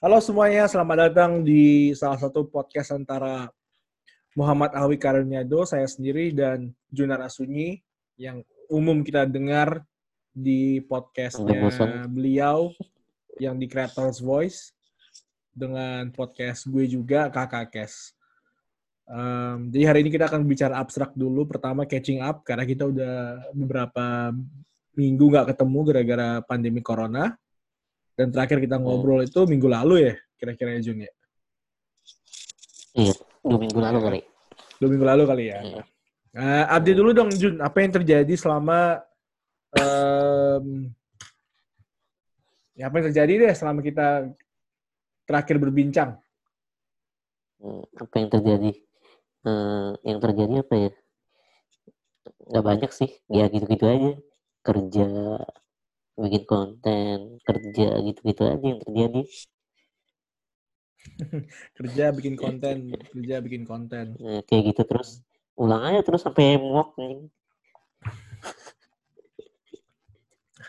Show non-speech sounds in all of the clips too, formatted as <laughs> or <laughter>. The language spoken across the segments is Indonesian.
Halo semuanya, selamat datang di salah satu podcast antara Muhammad Awi Karuniado, saya sendiri, dan Junar Asunyi, yang umum kita dengar di podcastnya beliau yang di Creators Voice dengan podcast gue juga Kakak Kes. Um, jadi hari ini kita akan bicara abstrak dulu. Pertama catching up karena kita udah beberapa minggu nggak ketemu gara-gara pandemi corona. Dan terakhir kita hmm. ngobrol itu minggu lalu ya, kira-kira ya Jun ya? Iya, dua minggu lalu kali. Dua minggu lalu kali ya. Hmm. Uh, update dulu dong Jun, apa yang terjadi selama um, ya apa yang terjadi deh selama kita terakhir berbincang? Hmm, apa yang terjadi? Uh, yang terjadi apa ya? Gak banyak sih, ya gitu-gitu aja. Kerja, bikin konten kerja gitu-gitu aja yang terjadi. <laughs> Kerja bikin konten kerja bikin konten. Nah, kayak gitu terus. Ulang aja terus sampai muak nih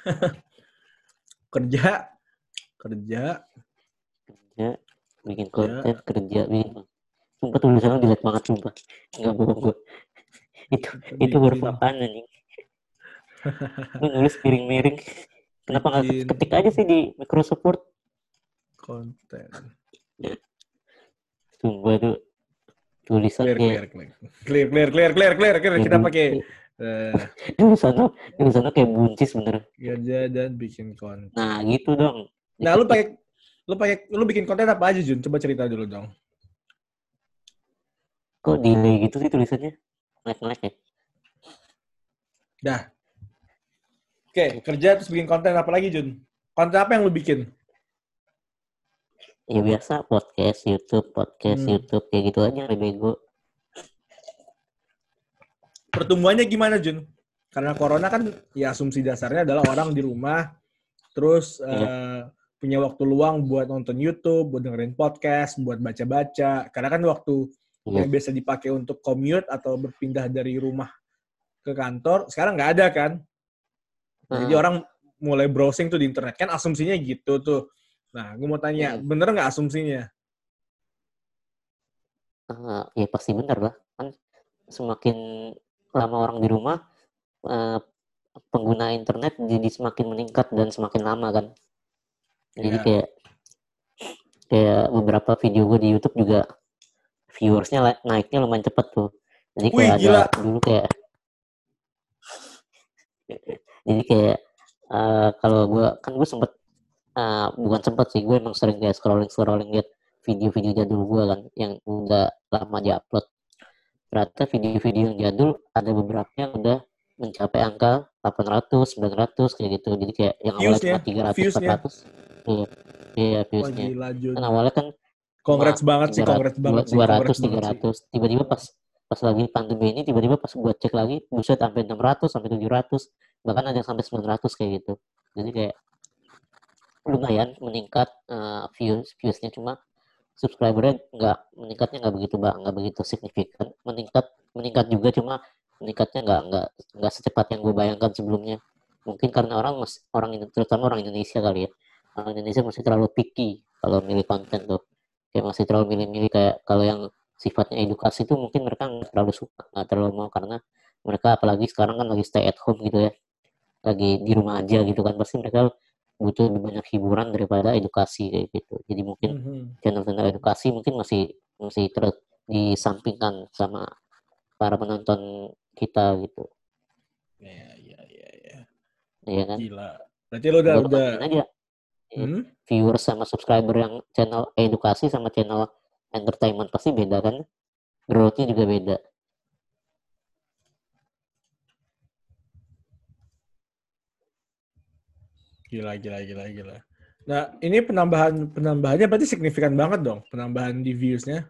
<laughs> kerja kerja. Kerja bikin konten kerja, kerja bikin sumpah tulisannya jelek banget sumpah. Nggak bohong gue itu itu huruf apaan nih nulis miring-miring Kenapa nggak ketik aja sih di Microsoft Konten. Sumpah tuh tulisannya. Clear, clear, clear, clear, clear, clear, clear, clear. Kita pakai. Eh, ini di sana, ini sana kayak buncis bener. Kerja dan bikin konten. Nah gitu dong. Nah lu pakai, lu pakai, lu bikin konten apa aja Jun? Coba cerita dulu dong. Kok delay gitu sih tulisannya? Naik-naik ya? Dah, Oke, kerja terus bikin konten apa lagi, Jun? Konten apa yang lu bikin? Ya biasa, podcast, YouTube, podcast, hmm. YouTube, kayak gitu aja, bego. Pertumbuhannya gimana, Jun? Karena corona kan, ya asumsi dasarnya adalah orang di rumah, terus uh, punya waktu luang buat nonton YouTube, buat dengerin podcast, buat baca-baca. Karena kan waktu yeah. yang biasa dipakai untuk commute atau berpindah dari rumah ke kantor, sekarang nggak ada kan? Nah, jadi orang mulai browsing tuh di internet kan asumsinya gitu tuh. Nah, gue mau tanya, hmm. bener nggak asumsinya? Uh, ya pasti bener lah. Kan semakin lama orang di rumah, uh, pengguna internet jadi semakin meningkat dan semakin lama kan. Jadi yeah. kayak kayak beberapa video gue di YouTube juga viewersnya naiknya lumayan cepet tuh. Jadi kayak Wih, ada dulu kayak jadi kayak uh, kalau gue kan gue sempet uh, bukan sempet sih gue emang sering kayak scrolling scrolling liat video-video jadul gue kan yang udah lama diupload ternyata video-video yang jadul ada beberapa yang udah mencapai angka 800, 900 kayak gitu. Jadi kayak yang awalnya cuma 300, Viewsnya. 400. Iya, iya viewsnya. Kan awalnya kan Congrats banget sih, congrats banget 200, 300. Tiba-tiba pas pas lagi pandemi ini tiba-tiba pas gue cek lagi buset sampai 600 sampai 700 bahkan ada yang sampai 900 kayak gitu. Jadi kayak lumayan meningkat uh, views viewsnya. Cuma subscribernya nggak meningkatnya nggak begitu nggak begitu signifikan. Meningkat meningkat juga cuma meningkatnya nggak nggak nggak secepat yang gue bayangkan sebelumnya. Mungkin karena orang mas orang terutama orang Indonesia kali ya. Orang Indonesia masih terlalu picky kalau milih konten tuh. Kayak masih terlalu milih-milih kayak kalau yang sifatnya edukasi itu mungkin mereka nggak terlalu suka nggak terlalu mau. Karena mereka apalagi sekarang kan lagi stay at home gitu ya lagi di rumah aja gitu kan. Pasti mereka butuh lebih banyak hiburan daripada edukasi kayak gitu. Jadi mungkin mm-hmm. channel-channel edukasi mungkin masih masih terus disampingkan sama para penonton kita gitu. Ya ya ya ya iya kan? Gila. Berarti lo udah udah aja. Hmm? viewers sama subscriber yang channel edukasi sama channel entertainment pasti beda kan? Growth-nya juga beda gila gila gila gila nah ini penambahan penambahannya berarti signifikan banget dong penambahan di views-nya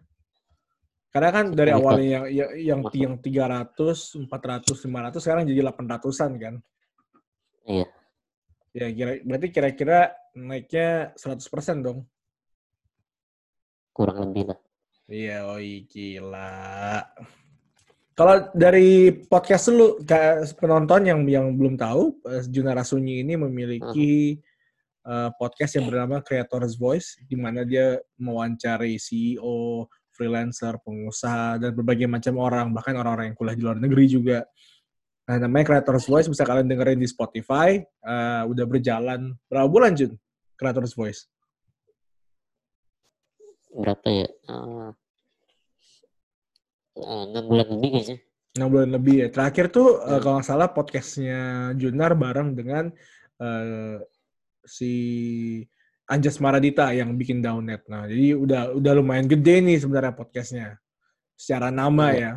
karena kan dari awalnya yang yang yang 300, 400, 500 sekarang jadi 800-an kan? Iya. Ya kira berarti kira-kira naiknya 100% dong kurang lebih lah. Iya, oh gila. Kalau dari podcast lu penonton yang yang belum tahu, Junara Sunyi ini memiliki uh, podcast yang bernama Creators Voice, di mana dia mewawancari CEO, freelancer, pengusaha, dan berbagai macam orang, bahkan orang-orang yang kuliah di luar negeri juga. Nah, namanya Creators Voice, bisa kalian dengerin di Spotify. Uh, udah berjalan berapa bulan, Jun? Creators Voice? Berapa ya? Uh, uh, bulan lebih kayaknya. 6 bulan lebih ya. Terakhir tuh, hmm. uh, kalau nggak salah, podcastnya Junar bareng dengan uh, si Anjas Maradita yang bikin Downnet. Nah, jadi udah udah lumayan gede nih sebenarnya podcastnya. Secara nama ya.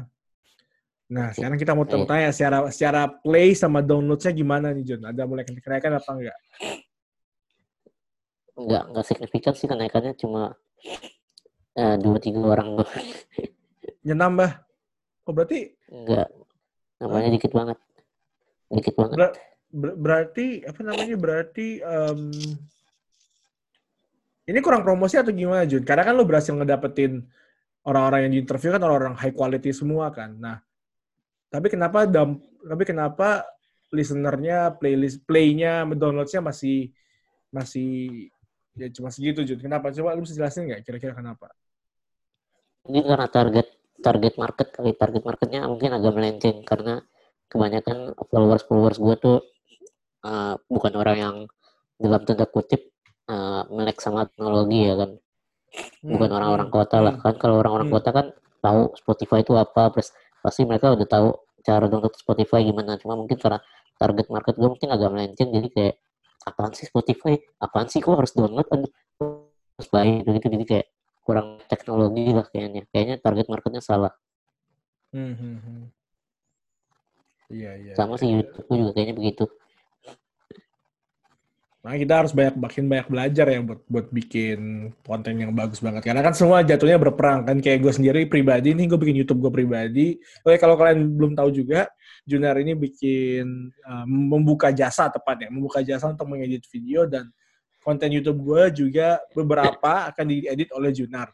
Nah, sekarang kita mau iya. tanya secara secara play sama downloadnya gimana nih Jun? Ada mulai kenaikan apa enggak? Enggak, enggak signifikan sih kenaikannya cuma uh, dua tiga orang <laughs> Ya nambah. Oh berarti? Enggak, namanya dikit banget. Dikit banget. Ber ber berarti apa namanya? Berarti um, ini kurang promosi atau gimana Jun? Karena kan lo berhasil ngedapetin orang-orang yang di interview kan orang-orang high quality semua kan. Nah, tapi kenapa dam, tapi kenapa listenernya playlist playnya downloadsnya masih masih ya cuma segitu Jun. Kenapa? Coba lu bisa jelasin nggak kira-kira kenapa? Ini karena target target market kali. Target marketnya mungkin agak melenceng karena kebanyakan followers followers gue tuh uh, bukan orang yang dalam tanda kutip uh, melek sama teknologi ya kan. Bukan hmm. orang-orang kota lah. Hmm. kan kalau orang-orang hmm. kota kan tahu Spotify itu apa terus pasti mereka udah tahu cara download Spotify gimana. Cuma mungkin karena target market gue mungkin agak melenceng jadi kayak apaan sih Spotify? Apaan sih kok harus download? Aduh harus bayar gitu jadi kayak kurang teknologi lah kayaknya kayaknya target marketnya salah hmm, hmm, hmm. Iya, iya. Sama sih YouTube juga kayaknya begitu. Nah, kita harus banyak makin banyak belajar ya buat buat bikin konten yang bagus banget. Karena kan semua jatuhnya berperang kan. Kayak gue sendiri pribadi nih, gue bikin YouTube gue pribadi. Oke, kalau kalian belum tahu juga, Junar ini bikin uh, membuka jasa tepatnya, membuka jasa untuk mengedit video dan konten YouTube gue juga beberapa akan diedit oleh Junar.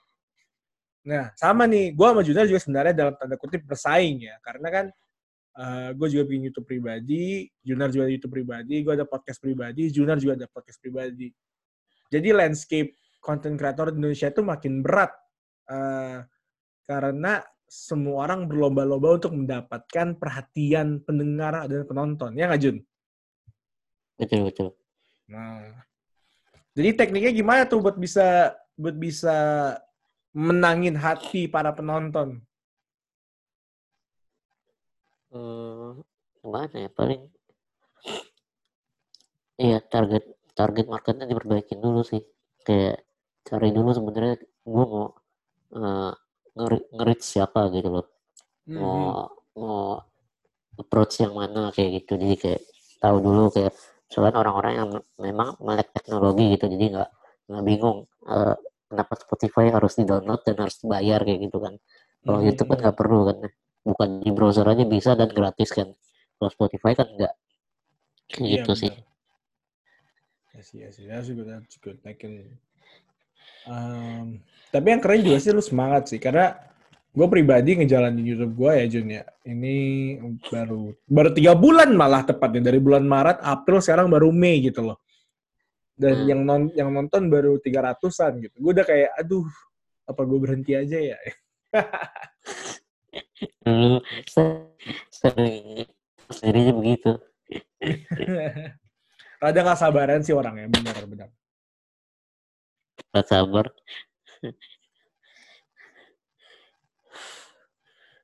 Nah, sama nih, gue sama Junar juga sebenarnya dalam tanda kutip bersaing ya, karena kan uh, eh, gue juga bikin YouTube pribadi, Junar juga YouTube pribadi, gue ada podcast pribadi, Junar juga ada podcast pribadi. Jadi landscape content creator di Indonesia itu makin berat uh, karena semua orang berlomba-lomba untuk mendapatkan perhatian pendengar dan penonton, ya nggak Jun? Betul betul. Nah, jadi tekniknya gimana tuh buat bisa buat bisa menangin hati para penonton? Hmm, gimana ya paling iya target target marketnya diperbaikin dulu sih kayak cari dulu sebenarnya gue mau uh, ngerit siapa gitu loh mm-hmm. mau mau approach yang mana kayak gitu jadi kayak tahu dulu kayak soalnya orang-orang yang memang melek teknologi gitu jadi nggak nggak bingung uh, kenapa Spotify harus di download dan harus bayar kayak gitu kan. Kalau mm-hmm. YouTube kan nggak perlu kan bukan di browser aja bisa dan gratis kan. Kalau Spotify kan enggak iya, gitu sih. ya sih ya sih. Good I can um, tapi yang keren juga sih lu semangat sih karena gue pribadi ngejalanin YouTube gue ya Jun ya ini baru baru tiga bulan malah tepatnya dari bulan Maret April sekarang baru Mei gitu loh dan hmm. yang non yang nonton baru tiga ratusan gitu gue udah kayak aduh apa gue berhenti aja ya <laughs> dulu sering begitu <laughs> Rada gak sabaran sih orangnya, benar-benar. Gak sabar.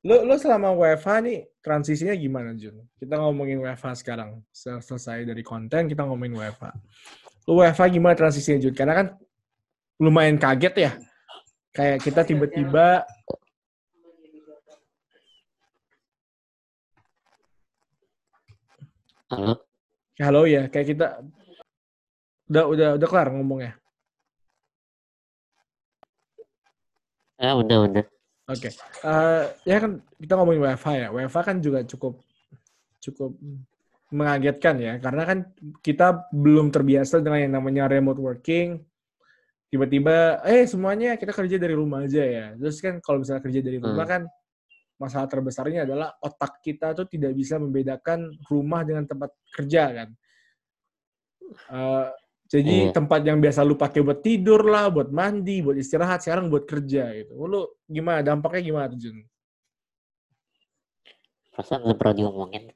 Lo, lo selama WFH nih, transisinya gimana, Jun? Kita ngomongin WFH sekarang. Selesai dari konten, kita ngomongin WFH. Lo WFH gimana transisinya, Jun? Karena kan lumayan kaget ya. Kayak kita tiba-tiba Halo. Halo ya, kayak kita udah udah udah kelar ngomongnya. Ya udah udah. Oke, okay. uh, eh, ya kan kita ngomongin WFH ya. WFH kan juga cukup cukup mengagetkan ya, karena kan kita belum terbiasa dengan yang namanya remote working. Tiba-tiba, eh semuanya kita kerja dari rumah aja ya. Terus kan kalau misalnya kerja dari rumah hmm. kan masalah terbesarnya adalah otak kita tuh tidak bisa membedakan rumah dengan tempat kerja kan. Uh, Jadi Iya. tempat yang biasa lu pakai buat tidur lah, buat mandi, buat istirahat, sekarang buat kerja gitu. Lu gimana dampaknya gimana Jun? Perasaan belum pernah diomongin. <laughs>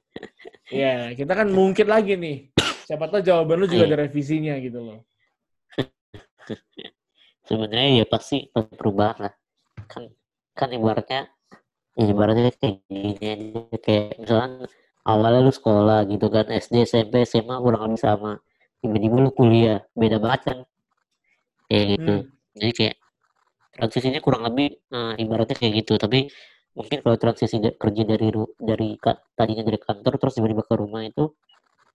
Ya, kita kan mungkin lagi nih. Siapa tahu jawaban lu juga Iya. ada revisinya gitu loh. <laughs> Sebenarnya ya pasti pasti perubahan lah. Kan kan ibaratnya ya ibaratnya kayak gini kayak misalnya awalnya lu sekolah gitu kan SD SMP SMA kurang lebih sama tiba-tiba lu kuliah beda banget kan? Kayak gitu. Hmm. jadi kayak transisinya kurang lebih eh, ibaratnya kayak gitu. Tapi mungkin kalau transisi kerja dari dari tadinya dari kantor terus tiba-tiba ke rumah itu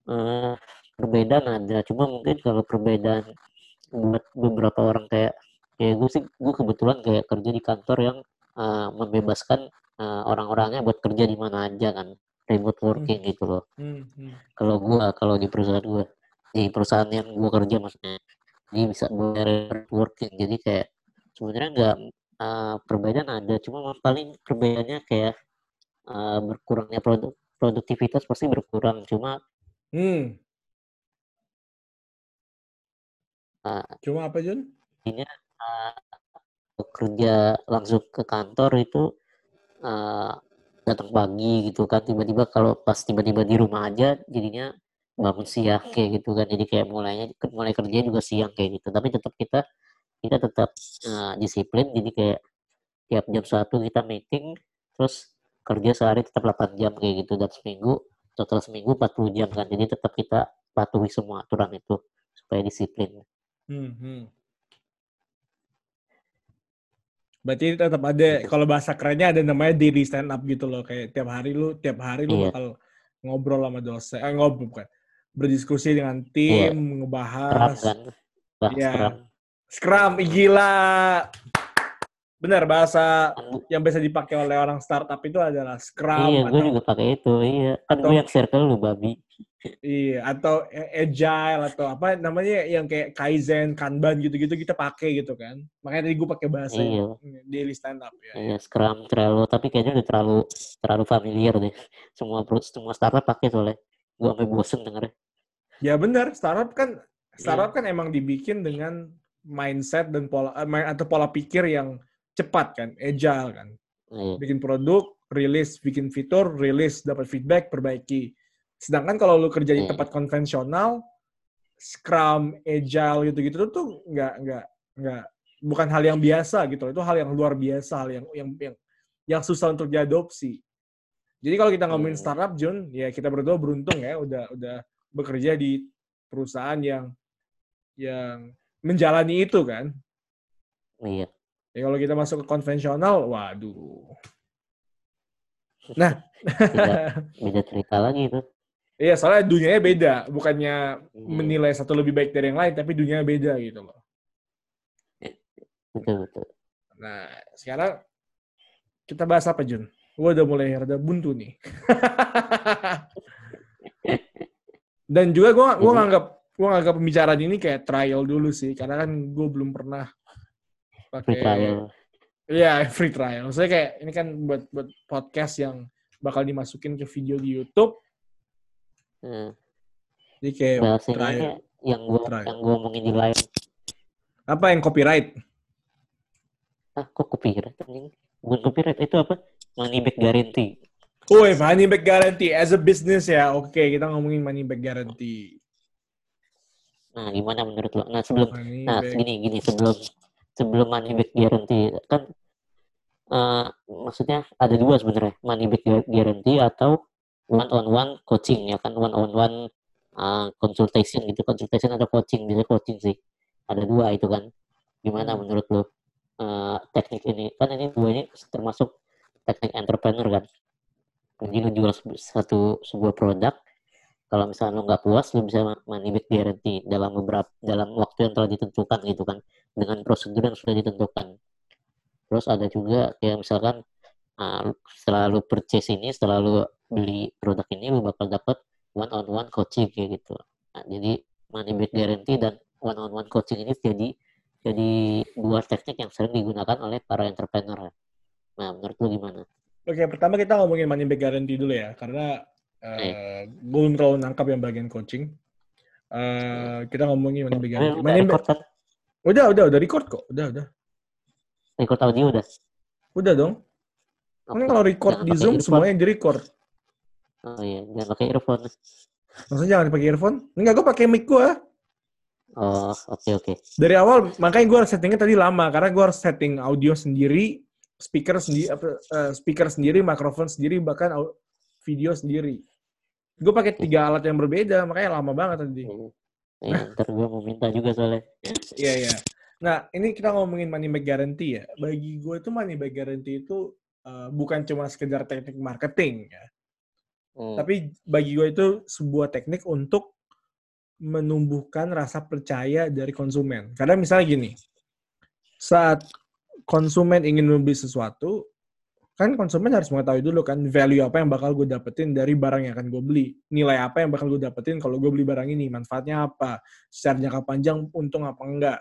eh perbedaan ada. Cuma mungkin kalau perbedaan buat beberapa orang kayak kayak gue sih gue kebetulan kayak kerja di kantor yang eh, membebaskan eh, orang-orangnya buat kerja di mana aja kan. Remote working gitu loh. Hmm, hmm. kalau gua kalau di perusahaan gua di perusahaan yang gua kerja maksudnya. Dia bisa remote working. Jadi kayak sebenarnya nggak eh, perbedaan ada. Cuma paling perbedaannya kayak eh, berkurangnya produk produktivitas pasti berkurang. Cuma Hmm. eh, Cuma apa Jun? eh, kerja langsung ke kantor itu eh, datang pagi gitu kan. Tiba-tiba kalau pas tiba-tiba di rumah aja jadinya bangun siang kayak gitu kan jadi kayak mulainya mulai kerja juga siang kayak gitu tapi tetap kita kita tetap eh, disiplin jadi kayak tiap jam satu kita meeting terus kerja sehari tetap 8 jam kayak gitu dan seminggu total seminggu 40 jam kan jadi tetap kita patuhi semua aturan itu supaya disiplin Hmm, hmm. Berarti tetap ada, Gitu. kalau bahasa kerennya ada namanya daily stand up gitu loh. Kayak tiap hari lu, tiap hari lu Iya. bakal ngobrol sama dosen, eh ngobrol bukan. Berdiskusi dengan tim, Scrum ngebahas. kan bahas Iya. Scrum Scrum, gila. Benar, bahasa yang biasa dipakai oleh orang startup itu adalah Scrum iya gue atau juga pakai itu iya kan atau- gue yang ke lu babi iya atau agile atau apa namanya yang kayak kaizen, kanban gitu-gitu kita pakai gitu kan. Makanya tadi gue pakai bahasa iya daily stand up ya. iya Scrum terlalu tapi kayaknya udah terlalu terlalu familiar deh semua semua startup pakai soalnya gue sampai bosen dengernya Ya benar, startup kan startup Iya. kan emang dibikin dengan mindset dan pola eh, atau pola pikir yang cepat kan, agile kan. iya Bikin produk, rilis, bikin fitur, rilis, dapat feedback, perbaiki. Sedangkan kalau lu kerja di Iya. tempat konvensional, Scrum, agile gitu-gitu tuh nggak nggak nggak bukan hal yang biasa gitu. Itu hal yang luar biasa, hal yang yang yang, yang susah untuk diadopsi. Jadi kalau kita ngomongin startup, Jun, ya kita berdua beruntung ya udah udah bekerja di perusahaan yang yang menjalani itu kan. iya Ya kalau kita masuk ke konvensional, waduh. <laughs> Nah, beda <laughs> beda cerita lagi itu iya soalnya dunianya beda, bukannya Iya, menilai satu lebih baik dari yang lain, tapi dunianya beda gitu loh. betul betul Nah, sekarang kita bahas apa, Jun? Gue udah mulai rada buntu nih. <laughs> Dan juga gue gua Jadi- nganggap gue nganggap pembicaraan ini kayak trial dulu sih, karena kan gue belum pernah free pakai trial Iya, <laughs> free trial. Maksudnya kayak ini kan buat buat podcast yang bakal dimasukin ke video di YouTube. Hmm. Jadi kayak bahasanya trial. yang gue Trial. yang gue omongin di live Apa yang copyright? ah kok copyright anjing bukan copyright itu apa money back guarantee Woi, money back guarantee as a business ya. Oke, kita ngomongin money back guarantee. nah gimana menurut lo nah sebelum Money Nah, back. gini gini sebelum sebelum money back guarantee kan eh maksudnya ada dua sebenarnya money back gu- guarantee atau one on one coaching ya kan one on one uh, consultation gitu consultation atau coaching bisa coaching sih ada dua itu kan gimana Hmm. menurut lo eh, teknik ini kan ini dua ini termasuk teknik entrepreneur kan jual sebu- satu sebuah produk kalau misalnya lo nggak puas lo bisa money guarantee dalam beberapa dalam waktu yang telah ditentukan gitu kan dengan prosedur yang sudah ditentukan. Terus ada juga kayak misalkan ah, lu- setelah lu purchase ini setelah lu beli produk ini lu bakal dapat one on one coaching kayak gitu. Nah, jadi money guarantee dan one on one coaching ini jadi jadi dua teknik yang sering digunakan oleh para entrepreneur. Nah menurut lu gimana Oke, pertama kita ngomongin money back guarantee dulu ya, karena Iya. eh gue belum terlalu nangkap yang bagian coaching. Eh, kita ngomongin money back guarantee. Money back, record kan? udah, udah, udah record kok. Udah, udah. Record audio udah. Udah dong. Kan kalau record Jangan di Zoom earphone. semuanya di record. Oh iya, jangan pakai earphone. Maksudnya jangan pakai earphone. Enggak, gue pakai mic gue. Oh, oke oke. Dari awal, makanya gue settingnya tadi lama. Karena gue harus setting audio sendiri, speaker sendiri, apa, eh, speaker sendiri, mikrofon sendiri, bahkan video sendiri. Gue pakai tiga alat yang berbeda, makanya lama banget tadi. Iya, ntar gue mau minta juga soalnya. Iya, iya. Nah, ini kita ngomongin money back guarantee ya. Bagi gue itu money back guarantee itu eh, bukan cuma sekedar teknik marketing ya. Hmm. Tapi bagi gue itu sebuah teknik untuk menumbuhkan rasa percaya dari konsumen. Karena misalnya gini, saat konsumen ingin membeli sesuatu, kan konsumen harus mengetahui dulu kan value apa yang bakal gue dapetin dari barang yang akan gue beli. Nilai apa yang bakal gue dapetin kalau gue beli barang ini, manfaatnya apa, secara jangka panjang untung apa enggak.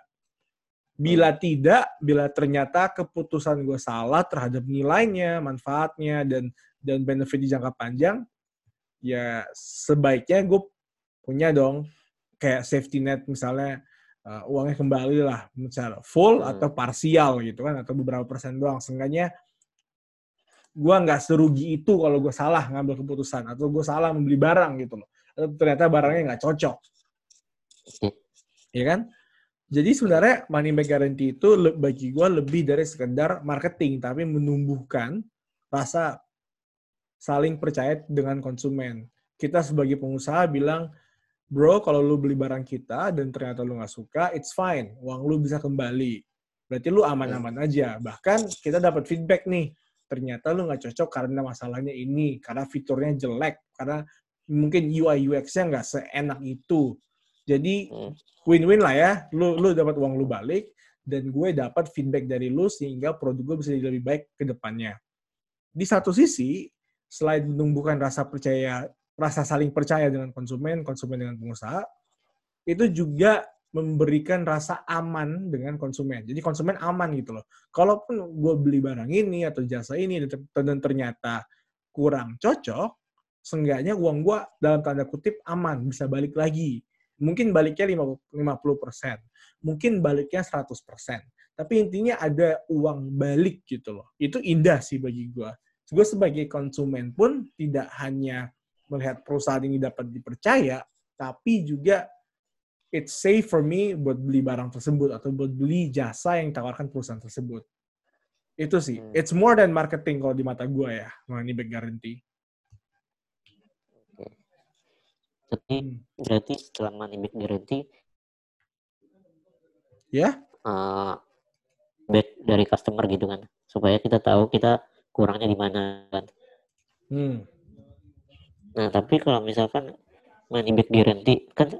Bila tidak, bila ternyata keputusan gue salah terhadap nilainya, manfaatnya, dan dan benefit di jangka panjang, ya sebaiknya gue punya dong kayak safety net misalnya uh, uangnya kembali lah misalnya full Hmm. atau parsial gitu kan atau beberapa persen doang. Seenggaknya gue nggak serugi itu kalau gue salah ngambil keputusan atau gue salah membeli barang gitu loh. Atau ternyata barangnya nggak cocok. Ya kan? Jadi sebenarnya money back guarantee itu bagi gue lebih dari sekedar marketing tapi menumbuhkan rasa saling percaya dengan konsumen. Kita sebagai pengusaha bilang bro kalau lu beli barang kita dan ternyata lu nggak suka it's fine. Uang lu bisa kembali. Berarti lu aman-aman aja. Bahkan kita dapat feedback nih ternyata lu nggak cocok karena masalahnya ini karena fiturnya jelek karena mungkin UI UX-nya nggak seenak itu. Jadi Hmm. win-win lah ya. Lu lu dapat uang lu balik dan gue dapat feedback dari lu sehingga produk gue bisa jadi lebih baik ke depannya. Di satu sisi selain menumbuhkan rasa percaya rasa saling percaya dengan konsumen, konsumen dengan pengusaha, itu juga memberikan rasa aman dengan konsumen. Jadi konsumen aman gitu loh. Kalaupun gue beli barang ini atau jasa ini dan ter- dan ternyata kurang cocok, seenggaknya uang gue dalam tanda kutip aman, bisa balik lagi. Mungkin baliknya 50%, mungkin baliknya 100%. Tapi intinya ada uang balik gitu loh. Itu indah sih bagi gue. Gue sebagai konsumen pun tidak hanya melihat perusahaan ini dapat dipercaya, tapi juga it's safe for me buat beli barang tersebut atau buat beli jasa yang ditawarkan perusahaan tersebut. Itu sih. Hmm. It's more than marketing kalau di mata gue ya, money back guarantee. Tapi Hmm. berarti setelah money back guarantee, Ya? eh, back dari customer gitu kan, supaya kita tahu kita kurangnya di mana kan. Hmm. Nah, tapi kalau misalkan money back guarantee kan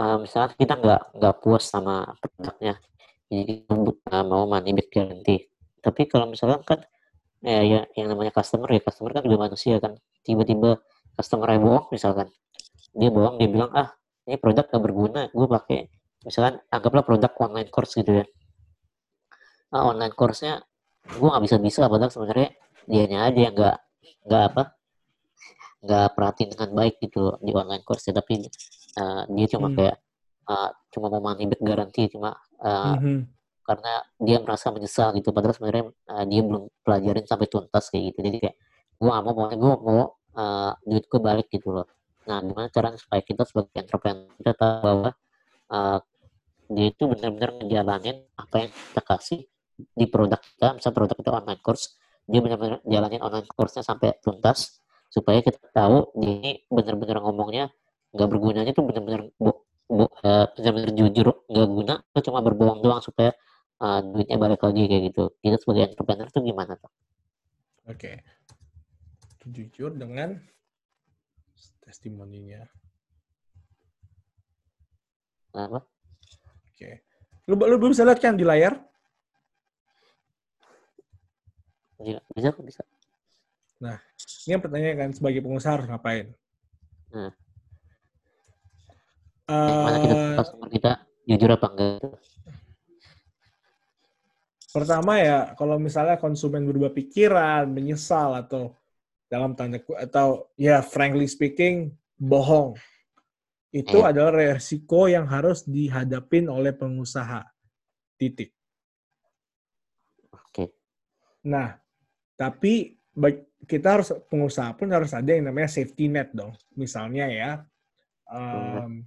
eh, misalkan kita nggak nggak puas sama produknya, jadi eh, mau money back guarantee. Tapi kalau misalkan kan eh, ya yang namanya customer ya customer kan juga manusia kan. Tiba-tiba customer bohong misalkan, dia bohong dia bilang ah ini produk gak berguna, gue pakai misalkan anggaplah produk online course gitu ya. Ah, online course-nya gue nggak bisa bisa padahal sebenarnya dianya aja yang nggak nggak apa nggak perhatiin dengan baik gitu loh di online course tapi uh, dia cuma Hmm. kayak uh, cuma mau money back garansi cuma uh, Mhm. karena dia merasa menyesal gitu. Padahal sebenarnya uh, dia belum pelajarin sampai tuntas kayak gitu. Jadi kayak gue gak mau pokoknya gue mau uh, duit gue balik gitu loh. Nah gimana caranya supaya kita sebagai entrepreneur kita tahu bahwa uh, dia itu benar-benar ngejalanin apa yang kita kasih di produk kita. Misal produk itu online course dia benar-benar jalanin online course-nya sampai tuntas supaya kita tahu ini benar-benar ngomongnya nggak bergunanya tuh benar-benar eh, benar-benar jujur nggak guna itu cuma berbohong doang supaya eh, duitnya balik lagi kayak gitu kita sebagai entrepreneur tuh gimana tuh Oke. Jujur dengan testimoninya. kenapa Oke. Lu, lu belum bisa lihat kan di layar? bisa bisa kok bisa Ini yang pertanyaan kan sebagai pengusaha harus ngapain? Hmm. mana kita customer kita jujur apa enggak pertama ya, kalau misalnya konsumen berubah pikiran, menyesal atau dalam tanda atau ya frankly speaking bohong, Itu Iya. adalah resiko yang harus dihadapin oleh pengusaha. Titik. Oke. Nah, tapi bag- kita harus pengusaha pun harus ada yang namanya safety net dong. Misalnya ya, em,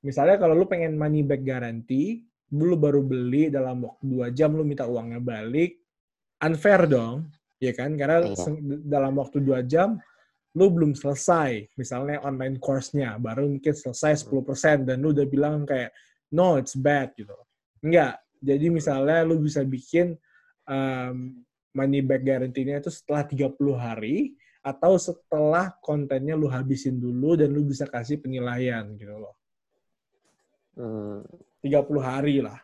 misalnya kalau lu pengen money back guarantee, lu baru beli dalam waktu dua jam lu minta uangnya balik, unfair dong, ya kan? Karena Iya. dalam waktu dua jam lu belum selesai, misalnya online course-nya, baru mungkin selesai 10% dan lu udah bilang kayak, no, it's bad, gitu. Enggak. Jadi misalnya lu bisa bikin um, money back guarantee-nya itu setelah 30 hari, atau setelah kontennya lu habisin dulu dan lu bisa kasih penilaian, gitu loh. Hmm, 30 hari lah.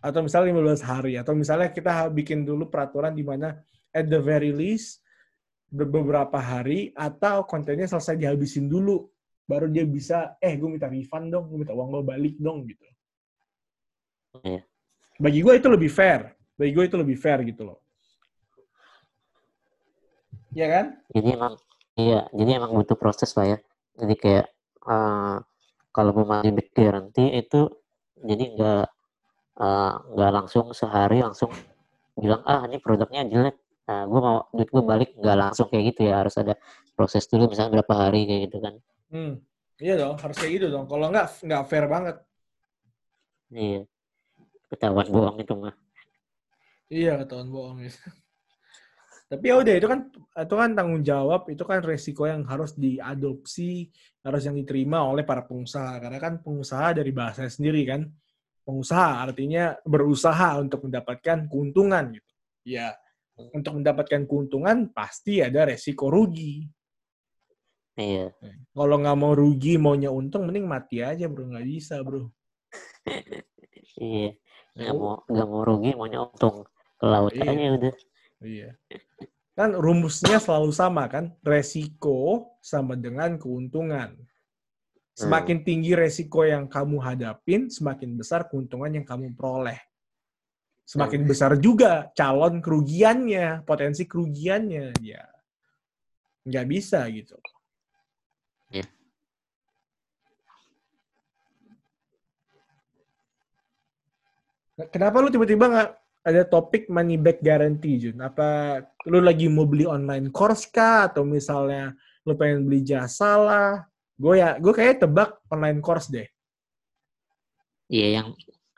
Atau misalnya 15 hari. Atau misalnya kita bikin dulu peraturan di mana at the very least be- beberapa hari atau kontennya selesai dihabisin dulu. Baru dia bisa, eh gue minta refund dong, gue minta uang gue balik dong gitu. Iya. Bagi gue itu lebih fair. Bagi gue itu lebih fair gitu loh. Ya kan? jadi emang iya jadi emang butuh proses lah ya jadi kayak eh, kalau mau money back guarantee itu jadi nggak eh, nggak langsung sehari langsung bilang ah ini produknya jelek nah, gue mau duit gue balik nggak langsung kayak gitu ya harus ada proses dulu misalnya berapa hari kayak gitu kan Hmm. Iya dong, harus kayak gitu dong. Kalau nggak, nggak fair banget. iya ketahuan bohong itu mah Iya, ketahuan bohong ya. Tapi ya udah itu kan itu kan tanggung jawab, itu kan resiko yang harus diadopsi, harus yang diterima oleh para pengusaha. Karena kan pengusaha dari bahasa sendiri kan, pengusaha artinya berusaha untuk mendapatkan keuntungan gitu. Ya, untuk mendapatkan keuntungan pasti ada resiko rugi. iya Kalau nggak mau rugi, maunya untung, mending mati aja bro, nggak bisa bro. iya nggak mau nggak mau rugi maunya untung ke laut Iya. udah Iya. Kan rumusnya selalu sama kan? Resiko sama dengan keuntungan. Semakin tinggi resiko yang kamu hadapin, semakin besar keuntungan yang kamu peroleh. Semakin besar juga calon kerugiannya, potensi kerugiannya. Ya, nggak bisa gitu. Iya. Kenapa lu tiba-tiba nggak ada topik money back guarantee, Jun? Apa lu lagi mau beli online course kah? Atau misalnya lu pengen beli jasa lah? Gue ya, gue kayak tebak online course deh. Iya yang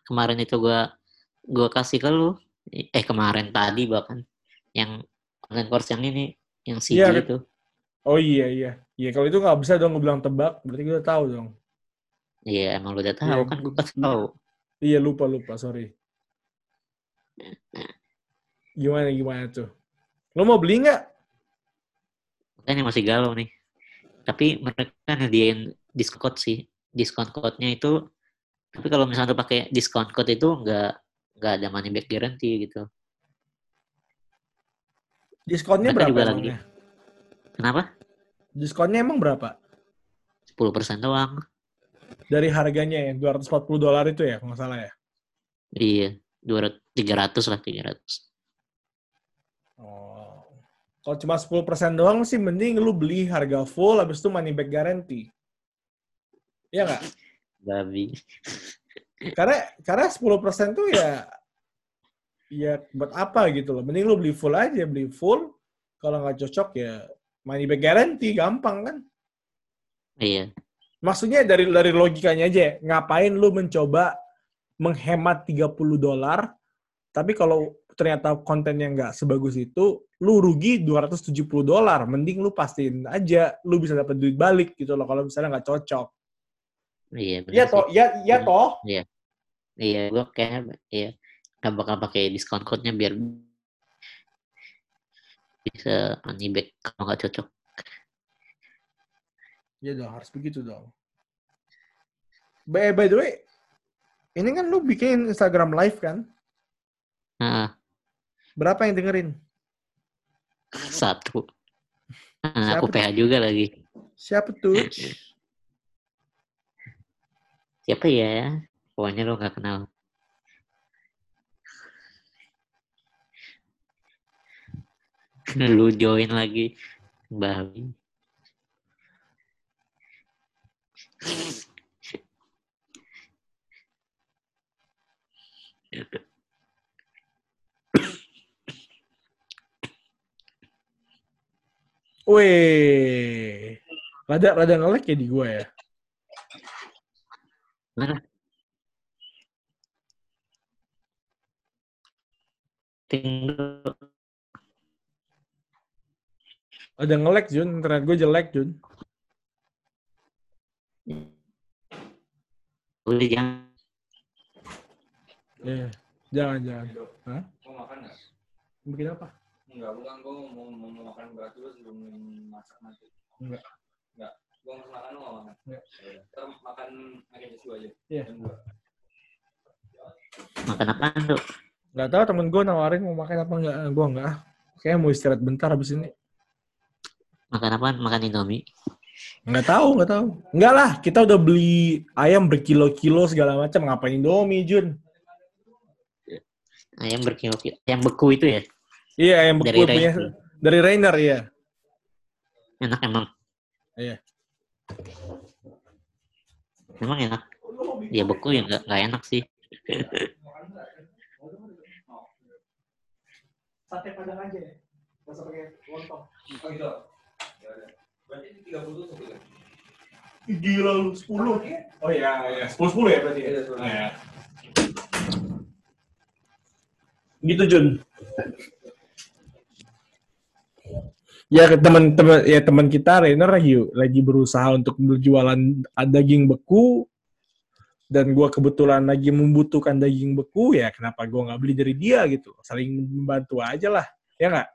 kemarin itu gua gua kasih ke lu. Eh kemarin tadi bahkan yang online course yang ini yang CG Iya, itu. Oh iya, iya. Iya, kalau itu nggak bisa dong gue bilang tebak, berarti gue udah tahu dong. Iya emang lu udah tahu Iya, kan gua- kasih tahu. Iya, lupa, lupa, sorry. Gimana, gimana tuh? Lo mau beli nggak? Kan yang masih galau nih. Tapi mereka nyediain diskon code sih. Diskon code-nya itu tapi kalau misalnya lu pakai diskon code itu nggak nggak ada money back guarantee gitu. Diskonnya Mereka berapa juga lagi. Kenapa? Diskonnya emang berapa? 10% doang. Dari harganya yang 240 dolar itu ya, kalau nggak salah ya? Iya, 200 300 lah 300. Oh. Kalau cuma 10% doang sih mending lu beli harga full habis itu money back guarantee. Iya nggak? Babi. Karena karena 10% tuh ya ya buat apa gitu loh. Mending lu beli full aja, beli full. Kalau nggak cocok ya money back guarantee gampang kan. Iya. Maksudnya dari dari logikanya aja, ya, ngapain lu mencoba menghemat 30 dolar tapi kalau ternyata kontennya nggak sebagus itu, lu rugi 270 dolar. Mending lu pastiin aja, lu bisa dapat duit balik gitu loh kalau misalnya nggak cocok. Iya, bener Iya toh, iya iya Bener. toh. Iya, gue kayaknya iya nggak bakal pakai diskon code-nya biar bisa money back kalau nggak cocok. Iya dong, harus begitu dong. By, by the way, ini kan lu bikin Instagram live kan? Nah, Berapa yang dengerin? satu. Nah, aku PH juga lagi. Siapa tuh? <laughs> Siapa ya? Pokoknya lo nggak kenal. <laughs> lu join lagi. Babi. Weh, rada rada ngelek ya di gua ya. Mana? Tinggal. Ada ngelek Jun, internet gue jelek Jun. Udah jangan Iya. Jangan jangan. Hah? Mau makan nggak? Bikin apa? Enggak, bukan. Gue mau, mau, mau makan berat dulu sebelum masak nanti. Enggak. Enggak. Gue mau makan, lu nggak makan? Enggak. Yaudah. Ntar makan makan tisu aja. Iya. Dua. makan apaan tuh? Gak tau temen gue nawarin mau makan apa enggak. Gue enggak. Kayaknya mau istirahat bentar habis ini. Makan apaan? Makan Indomie. Nggak tahu, nggak tahu. Enggak lah, kita udah beli ayam berkilo-kilo segala macam. Ngapain Indomie, Jun? Ayam berkilo Ayam beku itu ya? Iya, ayam beku Dari punya Rainer. dari Rainer ya. Enak emang. Iya. Emang enak. Ya beku ya nggak nggak enak sih. Sate padang aja ya. Nggak usah pakai lontong. Oh gitu. Berarti ini 30 tusuk ya? Gila lu, 10. Oh iya, iya. 10-10 ya berarti ya? Iya, 10. Iya. Gitu, Jun. Ya teman-teman ya teman kita Rainer lagi lagi berusaha untuk berjualan daging beku dan gua kebetulan lagi membutuhkan daging beku ya kenapa gua nggak beli dari dia gitu saling membantu aja lah ya nggak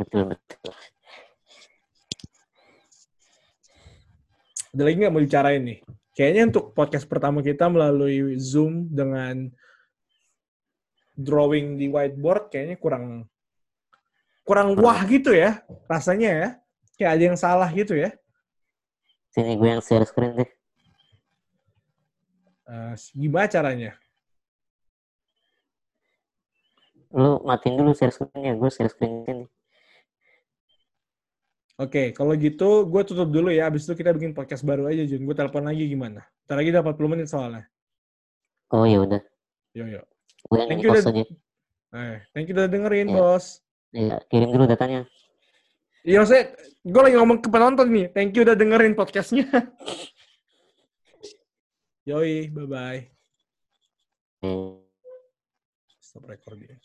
Betul betul. ada lagi nggak mau dibicarain nih kayaknya untuk podcast pertama kita melalui zoom dengan drawing di whiteboard kayaknya kurang kurang wah gitu ya rasanya ya kayak ada yang salah gitu ya Sini gue yang share screen deh. Eh, gimana caranya Lu matiin dulu share screen-nya. Gue share screen nih. Oke, kalau gitu gue tutup dulu ya. Abis itu kita bikin podcast baru aja, Jun. Gue telepon lagi gimana? Ntar lagi udah 40 menit soalnya. Oh ya udah. Yo, yo. Gue yang Thank you, aja. Eh, thank you udah dengerin, Iya. bos. Iya, kirim dulu datanya. Iya, maksudnya gue lagi ngomong ke penonton nih. Thank you udah dengerin podcastnya. <laughs> Yoi, bye-bye. Eh. Stop recording.